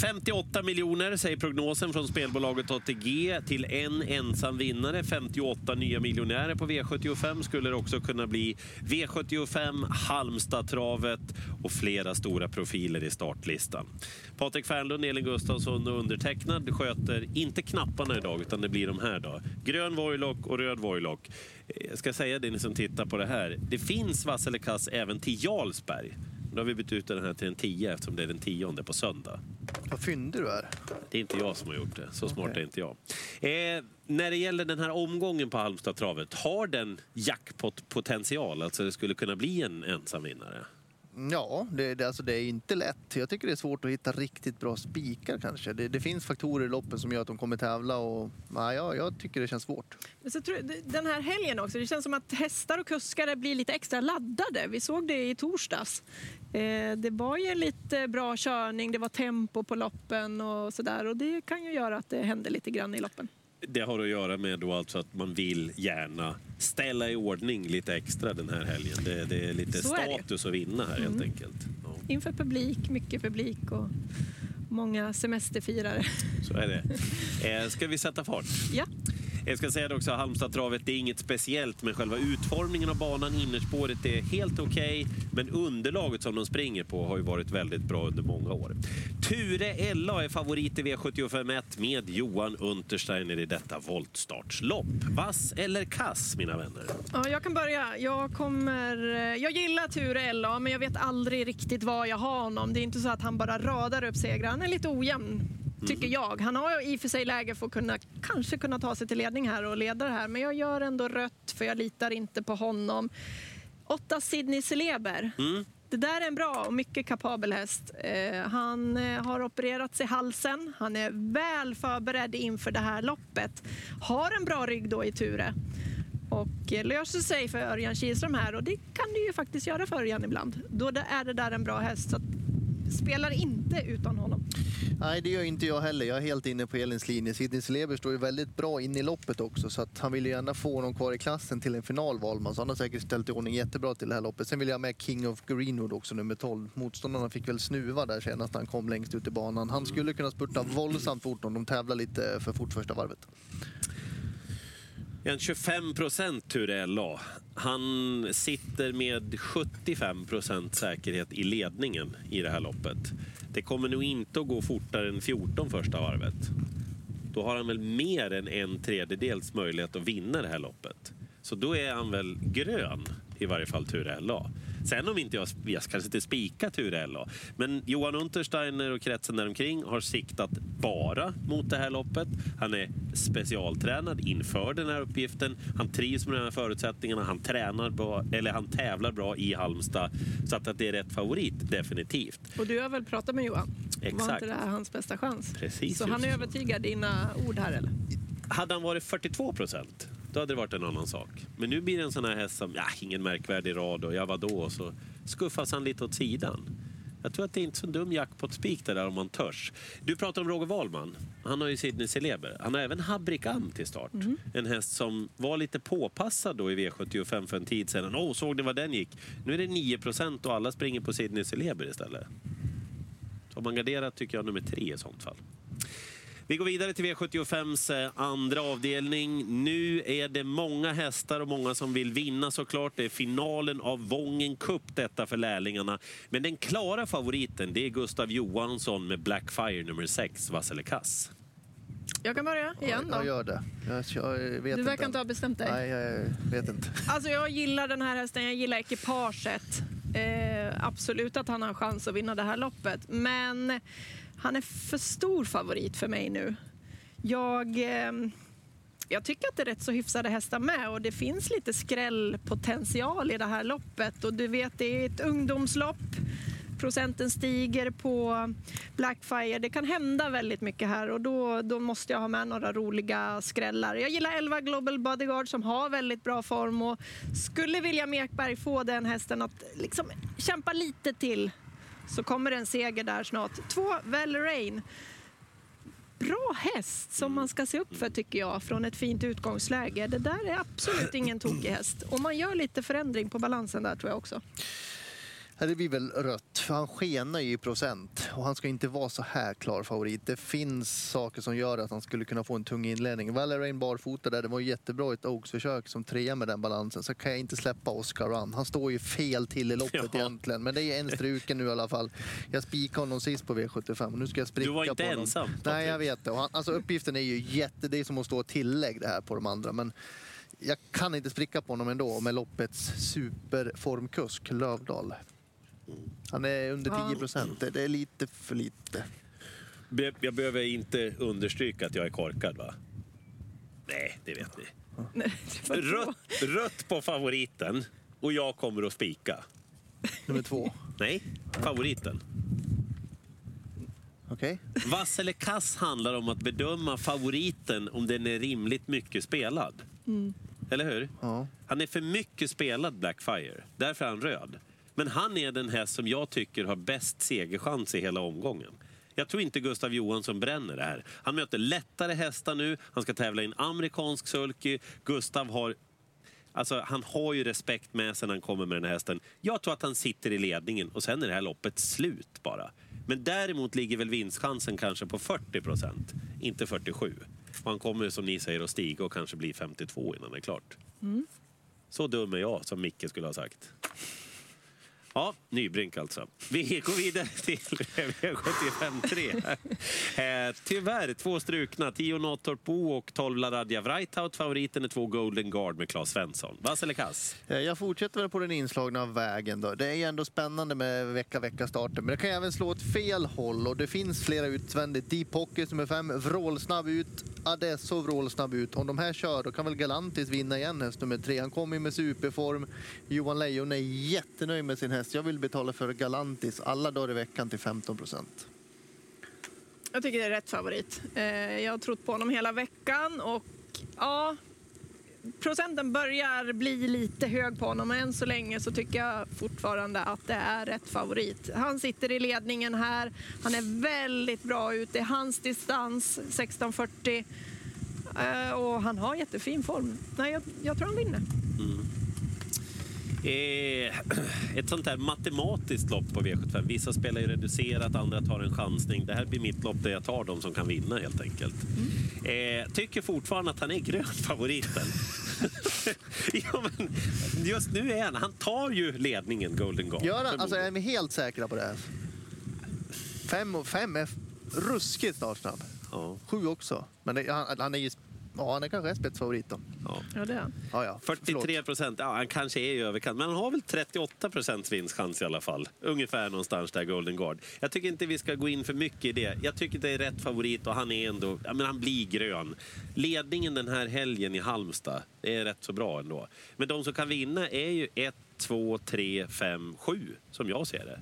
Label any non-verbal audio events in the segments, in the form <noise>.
58 miljoner säger prognosen från spelbolaget ATG till en ensam vinnare. 58 nya miljonärer på V75 skulle det också kunna bli. V75, Halmstadtravet och flera stora profiler i startlistan. Patrik Fernlund, Elin Gustafsson och undertecknad sköter inte knapparna idag utan det blir de här då. Grön Voilock och röd Voilock. Eh, jag ska säga det ni som tittar på det här. Det finns Vasselekass även till Jarlsberg. Nu har vi bytt ut den här till en 10 eftersom det är den tionde på söndag. Vad fyndig du är. Det är inte jag som har gjort det. Så smart Okej. är inte jag. Eh, när det gäller den här omgången på Halmstadtravet, har den jackpot-potential? Alltså det skulle kunna bli en ensam vinnare? Ja, det, det, alltså det är inte lätt. Jag tycker det är svårt att hitta riktigt bra spikar kanske. Det, det finns faktorer i loppen som gör att de kommer tävla och nej, jag, jag tycker det känns svårt. Men så tror den här helgen också, det känns som att hästar och kuskar blir lite extra laddade. Vi såg det i torsdags. Eh, det var ju lite bra körning, det var tempo på loppen och sådär. Och det kan ju göra att det händer lite grann i loppen. Det har att göra med då alltså att man vill gärna ställa i ordning lite extra den här helgen. Det, det är lite Så är. Mm. status att vinna här helt enkelt. Ja, Inför publik, mycket publik och många semesterfirare. så är det. <laughs> Eh, ska vi sätta fart? Ja, jag ska säga det också, Halmstadtravet, det är inget speciellt men själva utformningen av banan. Innerspåret är helt okej, men underlaget som de springer på har ju varit väldigt bra under många år. Ture LA är favorit i V751 med Johan Untersteiner i detta voltstartslopp. Vass eller kass, mina vänner? Ja, jag kan börja. Jag, kommer, eh, jag gillar Ture LA, men jag vet aldrig riktigt var jag har honom. Det är inte så att han bara radar upp segrar. Han är lite ojämn, tycker jag. Han har i och för sig läge för att kunna, kanske kunna ta sig till ledning här och leda det här, men jag gör ändå rött för jag litar inte på honom. Åtta Sidney Celeber. Det där är en bra och mycket kapabel häst. Eh, han eh, har opererats i halsen. Han är väl förberedd inför det här loppet. Har en bra rygg då i Ture. Och eh, löser sig för Örjan Kihlström här och det kan det ju faktiskt göra för Örjan ibland. Då är det där en bra häst. Så spelar inte utan honom. Nej, det gör inte jag heller. Jag är helt inne på Elins linje. Sidney Celeber står ju väldigt bra in i loppet också så att han vill ju gärna få honom kvar i klassen till en final, Wahlman. Så han har säkert ställt i ordning jättebra till det här loppet. Sen vill jag ha med King of Greenwood också, nummer 12. Motståndarna fick väl snuva där senast när han kom längst ut i banan. Han skulle kunna spurta våldsamt fort om de tävlar lite för fort första varvet. En 25 procent Ture LA. Han sitter med 75 procent säkerhet i ledningen i det här loppet. Det kommer nog inte att gå fortare än 14 första varvet. Då har han väl mer än en tredjedels möjlighet att vinna det här loppet. Så då är han väl grön, i varje fall Ture LA. Sen om inte jag, jag kanske inte spikar Ture LA, men Johan Untersteiner och kretsen däromkring har siktat bara mot det här loppet. Han är specialtränad inför den här uppgiften. Han trivs med de här förutsättningarna. Han tränar bra, eller han tävlar bra i Halmstad. Så att, att det är rätt favorit, definitivt. Och du har väl pratat med Johan? Var Exakt. inte det här hans bästa chans? Precis, Så han just så. övertygar dina ord här eller? Hade han varit 42 procent, då hade det varit en annan sak. Men nu blir det en sån här häst som, ja, ingen märkvärdig rad och ja, vadå? Och så skuffas han lite åt sidan. Jag tror att det är inte så dum jackpot-spik det där om man törs. Du pratar om Roger Wahlman. Han har ju Sidney Celeber. Han har även Habrik Am till start. En häst som var lite påpassad då i V75 för en tid sedan. Åh, såg ni vad den gick? Nu är det 9 procent och alla springer på Sidney Celeber istället. Om man garderar tycker jag nummer tre i sånt fall. Vi går vidare till V75s eh, andra avdelning. Nu är det många hästar och många som vill vinna såklart. Det är finalen av Vången Cup detta för lärlingarna. Men den klara favoriten det är Gustav Johansson med Blackfire nummer 6, Vasselekass. Jag kan börja igen Jag då. gör det. Jag, jag vet Du verkar inte inte. ha bestämt dig. Nej, jag vet inte. Alltså jag gillar den här hästen, jag gillar ekipaget. Eh, absolut att han har en chans att vinna det här loppet. Men han är för stor favorit för mig nu. Jag, eh, jag tycker att det är rätt så hyfsade hästar med och det finns lite skrällpotential i det här loppet. Och du vet, det är ett ungdomslopp. Procenten stiger på Blackfire. Det kan hända väldigt mycket här och då, då måste jag ha med några roliga skrällar. Jag gillar 11 Global Bodyguard som har väldigt bra form och skulle vilja Mekberg få den hästen att liksom kämpa lite till så kommer en seger där snart. Två Valerain. Rain. Bra häst som man ska se upp för tycker jag från ett fint utgångsläge. Det där är absolut ingen tokig häst och man gör lite förändring på balansen där tror jag också. Ja, Det blir väl rött, för han skenar ju i procent och han ska inte vara så här klar favorit. Det finns saker som gör att han skulle kunna få en tung inledning. Valerain barfota där, det var jättebra i ett Oaks-försök som trea med den balansen. Så kan jag inte släppa Oscar Run. Han står ju fel till i loppet Ja. egentligen, men det är en struken nu i alla fall. Jag spikade honom sist på V75 och nu ska jag spricka Du var inte på honom. ensam, Patrik. Nej, jag vet det. Han, alltså, uppgiften är ju jätte... Det är som att stå tillägg det här på de andra, men jag kan inte spricka på honom ändå med loppets superformkusk Lövdahl. Han är under Ja. 10 procent. Det är lite för lite. Jag behöver inte understryka att jag är korkad va? Nej, det vet ni. Nej, det. Rött, rött på favoriten och jag kommer att spika. Nummer två. Nej, favoriten. Okej? Vass eller kass handlar om att bedöma favoriten om den är rimligt mycket spelad. Eller hur? Ja. Han är för mycket spelad Blackfire. Därför är han röd. Men han är den häst som jag tycker har bäst segerchans i hela omgången. Jag tror inte Gustav Johansson bränner det här. Han möter lättare hästar nu. Han ska tävla i en amerikansk sulky. Gustav har Alltså, han har ju respekt med sig när han kommer med den här hästen. Jag tror att han sitter i ledningen och sen är det här loppet slut bara. Men däremot ligger väl vinstchansen kanske på 40 procent, inte 47. Och han kommer som ni säger att stiga och kanske bli 52 innan det är klart. Så dum är jag, som Micke skulle ha sagt. Ja, Nybrink alltså. Vi går vidare till V75 3. <laughs> Eh, tyvärr, två strukna. 10 Nottorp Bo och 12 Laradja Wrightout. Favoriten är två Golden Guard med Claes Svensson. Vass eller kass? Eh, Jag fortsätter väl på den inslagna vägen. Då. Det är ju ändå spännande med vecka-vecka-starten, men det kan även slå åt fel håll och det finns flera utvändigt. Deep Pocket nummer fem, vrålsnabb ut. Adesso vrålsnabb ut. Om de här kör, då kan väl Galantis vinna igen häst nummer tre. Han kommer ju med superform. Johan Lejon är jättenöjd med sin häst. Jag vill betala för Galantis alla dagar i veckan till 15 procent. Jag tycker det är rätt favorit. Eh, Jag har trott på honom hela veckan och ja, procenten börjar bli lite hög på honom men än så länge så tycker jag fortfarande att det är rätt favorit. Han sitter i ledningen här. Han är väldigt bra ut. Det är hans distans, 16.40. Eh, Och han har jättefin form. Nej, jag, jag tror han vinner. Eh, <clears throat> ett sånt här matematiskt lopp på V75. Vissa spelar ju reducerat, andra tar en chansning. Det här blir mitt lopp där jag tar de som kan vinna helt enkelt. Eh, tycker fortfarande att han är grön favoriten. <laughs> ja, men just nu är han, han tar ju ledningen Golden Guard. Gör han? Alltså, är vi helt säkra på det här? Fem, och fem är ruskigt startsnabb. ja, Sju också. Men det, han, han är ju... Ja, han är kanske är spetsfavorit då. ja. Ja, det är han. Ja, ja. 43 procent, ja han kanske är i överkant, men han har väl 38 procents vinstchans i alla fall. Ungefär någonstans där Golden Guard. Jag tycker inte vi ska gå in för mycket i det. Jag tycker det är rätt favorit och han är ändå, ja, men han blir grön. Ledningen den här helgen i Halmstad, det är rätt så bra ändå. Men de som kan vinna är ju 1, 2, 3, 5, 7 som jag ser det.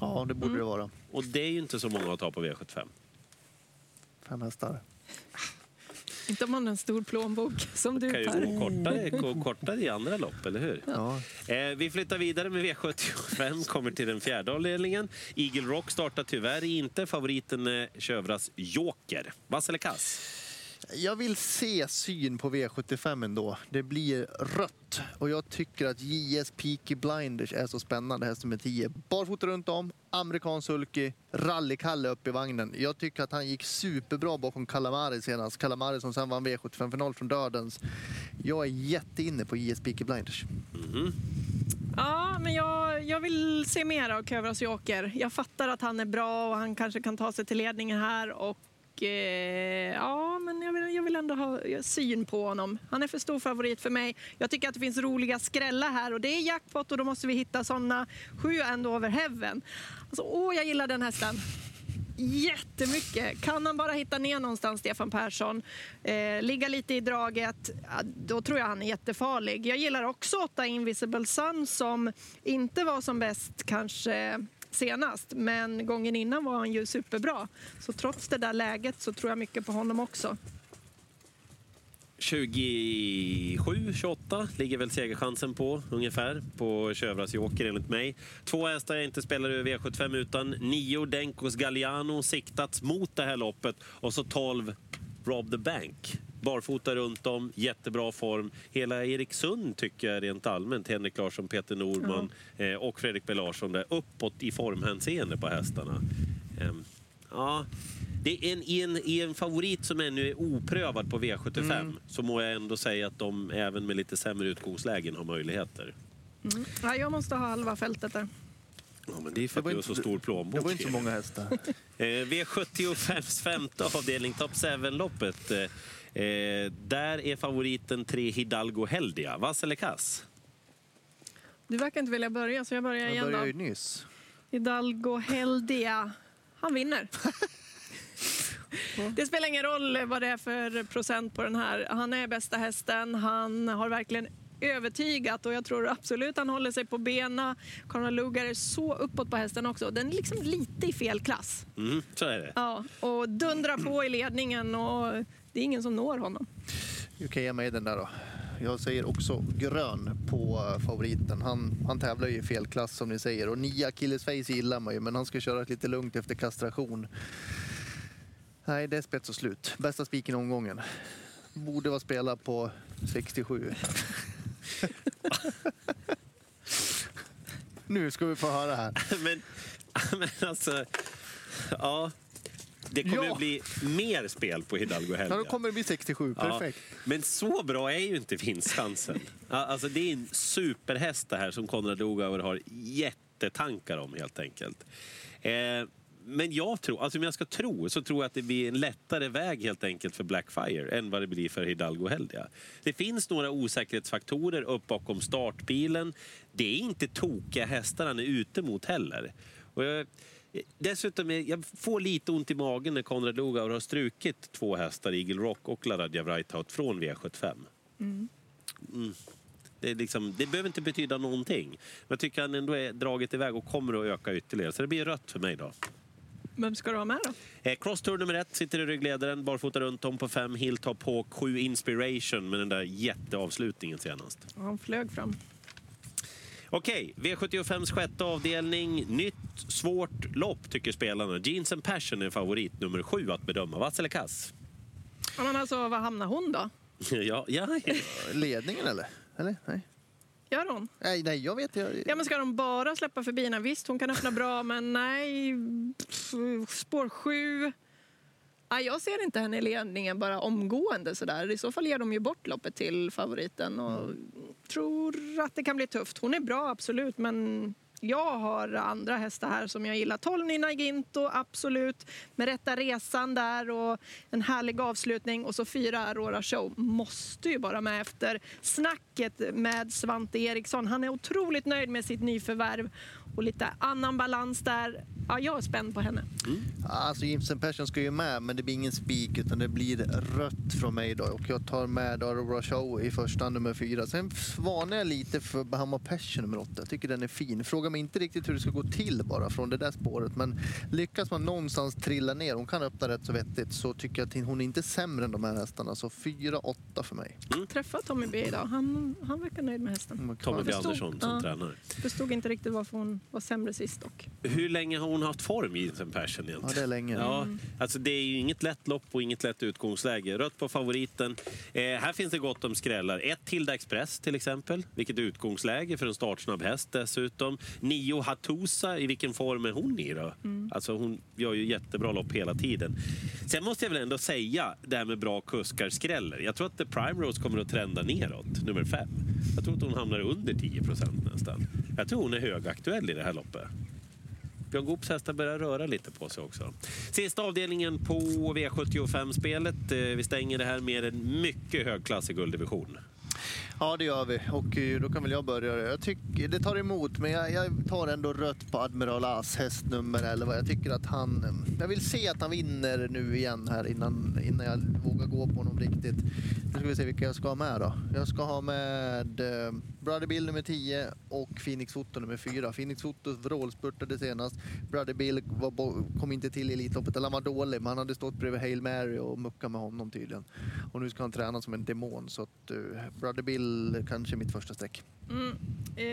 Ja, det borde det vara. Och det är ju inte så många att ta på V75. Fem hästar. Inte om man har en stor plånbok som du kan ju Per. gå kortare, gå kortare i andra lopp, eller hur? Ja. Eh, vi flyttar vidare med V75, kommer till den fjärde avdelningen. Eagle Rock startar tyvärr inte. Favoriten är Tjövras Joker. Vass eller kass? Jag vill se syn på V75 ändå. Det blir rött. Och jag tycker att JS Peaky Blinders är så spännande, häst nummer 10. Barfota runt om, amerikansk sulky, rallykalle upp i vagnen. Jag tycker att han gick superbra bakom Calamari senast. Calamari som sen vann V75-final från Dödens. Jag är jätteinne på JS Peaky Blinders. Ja, men jag, jag vill se mer av Kövras Joker. Jag fattar att han är bra och han kanske kan ta sig till ledningen här. Och, eh, ja, men jag vill, jag vill ändå ha syn på honom. Han är för stor favorit för mig. Jag tycker att det finns roliga skrällar här och det är jackpot och då måste vi hitta såna. Sju and over heaven. Alltså, åh, jag gillar den hästen. Jättemycket. Kan han bara hitta ner någonstans, Stefan Persson, eh, ligga lite i draget, då tror jag han är jättefarlig. Jag gillar också åtta Invisible Sun som inte var som bäst kanske senast, men gången innan var han ju superbra. Så trots det där läget så tror jag mycket på honom också. 27, 28 ligger väl segerchansen på ungefär på Tjövras Joker enligt mig. Två hästar jag inte spelar över V75 utan nio Denkos Galliano siktats mot det här loppet och så 12 Rob the Bank. Barfota runt om, jättebra form. Hela Eriksund tycker jag rent allmänt, Henrik Larsson, Peter Norman eh, och Fredrik B Larsson, där uppåt i formhänseende på hästarna. Ehm, ja, det är en, i, en, I en favorit som ännu är oprövad på V75 så må jag ändå säga att de även med lite sämre utgångslägen har möjligheter. Mm. Ja, jag måste ha halva fältet där. Ja, men det är för att du har så stor plånbok. Det var inte så många hästar. <laughs> Eh, V75 femte avdelning, Top 7-loppet. Eh, eh, där är favoriten tre Hidalgo Heldia. Vass eller kass? Du verkar inte vilja börja, så jag börjar Jag igen började ju nyss. Hidalgo Heldia. Han vinner. <laughs> Det spelar ingen roll vad det är för procent på den här. Han är bästa hästen. Han har verkligen övertygat och jag tror absolut han håller sig på benen. Conrad Lugar är så uppåt på hästen också. Den är liksom lite i fel klass. Mm, så är det. Ja, och dundrar på i ledningen och det är ingen som når honom. Du kan ge mig den där då. Jag säger också grön på favoriten. Han, han tävlar ju i fel klass som ni säger. Och nio Achilles face gillar man ju, men han ska köra lite lugnt efter kastration. Nej, det är spets och slut. Bästa spiken i omgången. Borde vara spelad på 67. nu ska vi få höra här. men, men alltså... Ja. Det kommer Ja. att bli mer spel på Hidalgo Ja, Heldia. då kommer det bli 67. Ja, Perfekt. men så bra är ju inte vinstchansen. Ja, Alltså det är en superhäst det här som Konrad Lugauer har jättetankar om helt enkelt. Eh, men jag tror, alltså om jag ska tro, så tror jag att det blir en lättare väg helt enkelt för Blackfire än vad det blir för Hidalgo Heldia. Det finns några osäkerhetsfaktorer upp bakom startbilen. Det är inte tokiga hästar han är ute mot heller. Och jag, Dessutom är, jag får lite ont i magen när Konrad Lugauer har strukit två hästar, Eagle Rock och Laradja Wrightout, från V75. Mm. Det, är liksom, det behöver inte betyda någonting. Men jag tycker han ändå är dragit iväg och kommer att öka ytterligare. Så det blir rött för mig då. Vem ska du ha med då? Eh, Cross Tour nummer ett sitter i ryggledaren, barfota runt om på fem, Hilltop Hawk, sju Inspiration med den där jätteavslutningen senast. Ja, Han flög fram. Okej, V75s sjätte avdelning. Nytt, svårt lopp tycker spelarna. Jeans and Passion är favorit nummer sju att bedöma. Vass eller kass? Ja, Men alltså, var hamnar hon då? <laughs> ja, ja, Ledningen eller? Eller? Nej. Gör hon? Nej, nej, jag vet. Jag... Ja, men ska de bara släppa förbi henne? Visst, hon kan öppna bra, <laughs> men nej. Spår sju. Ja, jag ser inte henne i ledningen bara omgående sådär. I så fall ger de ju bort loppet till favoriten och tror att det kan bli tufft. Hon är bra, absolut, men jag har andra hästar här som jag gillar. 12 Nina Ginto, absolut. Med rätta resan där och en härlig avslutning. Och så fyra Aurora Show. Måste ju vara med efter snacket med Svante Eriksson. Han är otroligt nöjd med sitt nyförvärv och lite annan balans där. Ja, jag är spänd på henne. Alltså Jimson Persson ska ju med, men det blir ingen spik utan det blir rött från mig då. Och jag tar med Aurora Show i första nummer fyra. Sen varnar jag lite för Bahama Passion nummer åtta. Jag tycker den är fin. Fråga mig inte riktigt hur det ska gå till bara från det där spåret. Men lyckas man någonstans trilla ner, hon kan öppna rätt så vettigt, så tycker jag att hon är inte sämre än de här hästarna. Så fyra, åtta för mig. Träffade Tommy B idag. Han, han verkar nöjd med hästen. Tommy B. Andersson som ja. tränare. Förstod inte riktigt varför hon var sämre sist dock. Hur länge har hon haft form, Jeans and Passion Ja, det är länge. Ja, alltså det är ju inget lätt lopp och inget lätt utgångsläge. Rött på favoriten. Eh, här finns det gott om skrällar. Ett Tilda Express till exempel. Vilket utgångsläge för en startsnabb häst dessutom. Nio Hatusa, i vilken form är hon i då? Alltså hon gör ju jättebra lopp hela tiden. Sen måste jag väl ändå säga det här med bra kuskar skräller. Jag tror att The Prime Rose kommer att trenda neråt, nummer 5. Jag tror att hon hamnar under 10 procent nästan. Jag tror hon är högaktuell i det här loppet. Björn Goops hästar börjar röra lite på sig också. Sista avdelningen på V75-spelet. Eh, vi stänger det här med en mycket högklassig gulddivision. Ja, det gör vi. Och eh, då kan väl jag börja. Jag tycker, det tar emot, men jag, jag tar ändå rött på Admiral As, häst nummer 11. Jag tycker att han... Eh, jag vill se att han vinner nu igen här innan, innan jag vågar gå på honom riktigt. Nu ska vi se vilka jag ska ha med då. Jag ska ha med eh, Brother Bill nummer 10 och Phoenix Foto nummer 4. Phoenix Foto vrålspurtade senast. Brother Bill var kom inte till i Elitloppet, eller han var dålig, men han hade stått bredvid Hail Mary och muckat med honom tydligen. Och nu ska han träna som en demon, så att eh, Brother Bill kanske mitt första streck. Mm. Eh,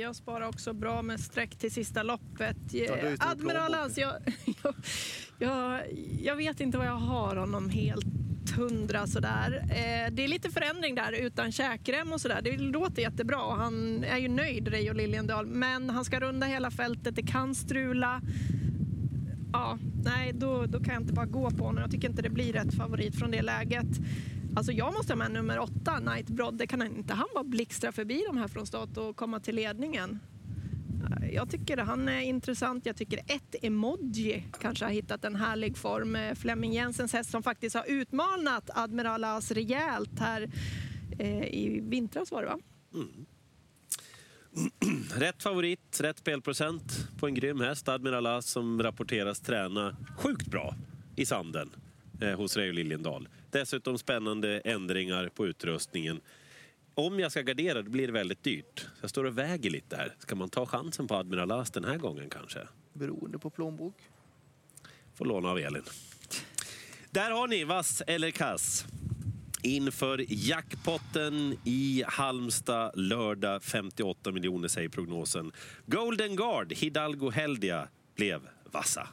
jag sparar också bra med streck till sista loppet. ju Eh, stor Admiral plånbok. As, jag, jag, jag, jag vet inte vad jag har honom helt 100 sådär. Eh, det är lite förändring där utan käkrem och sådär. Det låter jättebra. Han är ju nöjd, Reijo Liljendahl. Men han ska runda hela fältet. Det kan strula. Ja, nej, då, då kan jag inte bara gå på honom. Jag tycker inte det blir rätt favorit från det läget. Alltså jag måste ha med nummer åtta, Knight Det kan inte han bara blixtra förbi de här från start och komma till ledningen. Eh, jag tycker han är intressant. Jag tycker ett emoji kanske har hittat en härlig form. Eh, Flemming Jensens häst som faktiskt har utmanat Admiral As rejält här eh, i vintras var det va? Mm. <clears throat> Rätt favorit, rätt spelprocent på en grym häst. Admiral As som rapporteras träna sjukt bra i sanden eh, hos Reijo Liljendahl. Dessutom spännande ändringar på utrustningen om jag ska gardera då blir det väldigt dyrt. Jag står och väger lite här. Ska man ta chansen på Admiral As den här gången kanske? Beroende på plånbok. Får låna av Elin. Där har ni vass eller kass. Inför jackpotten i Halmstad lördag 58 miljoner säger prognosen. Golden Guard Hidalgo Heldia blev vassa.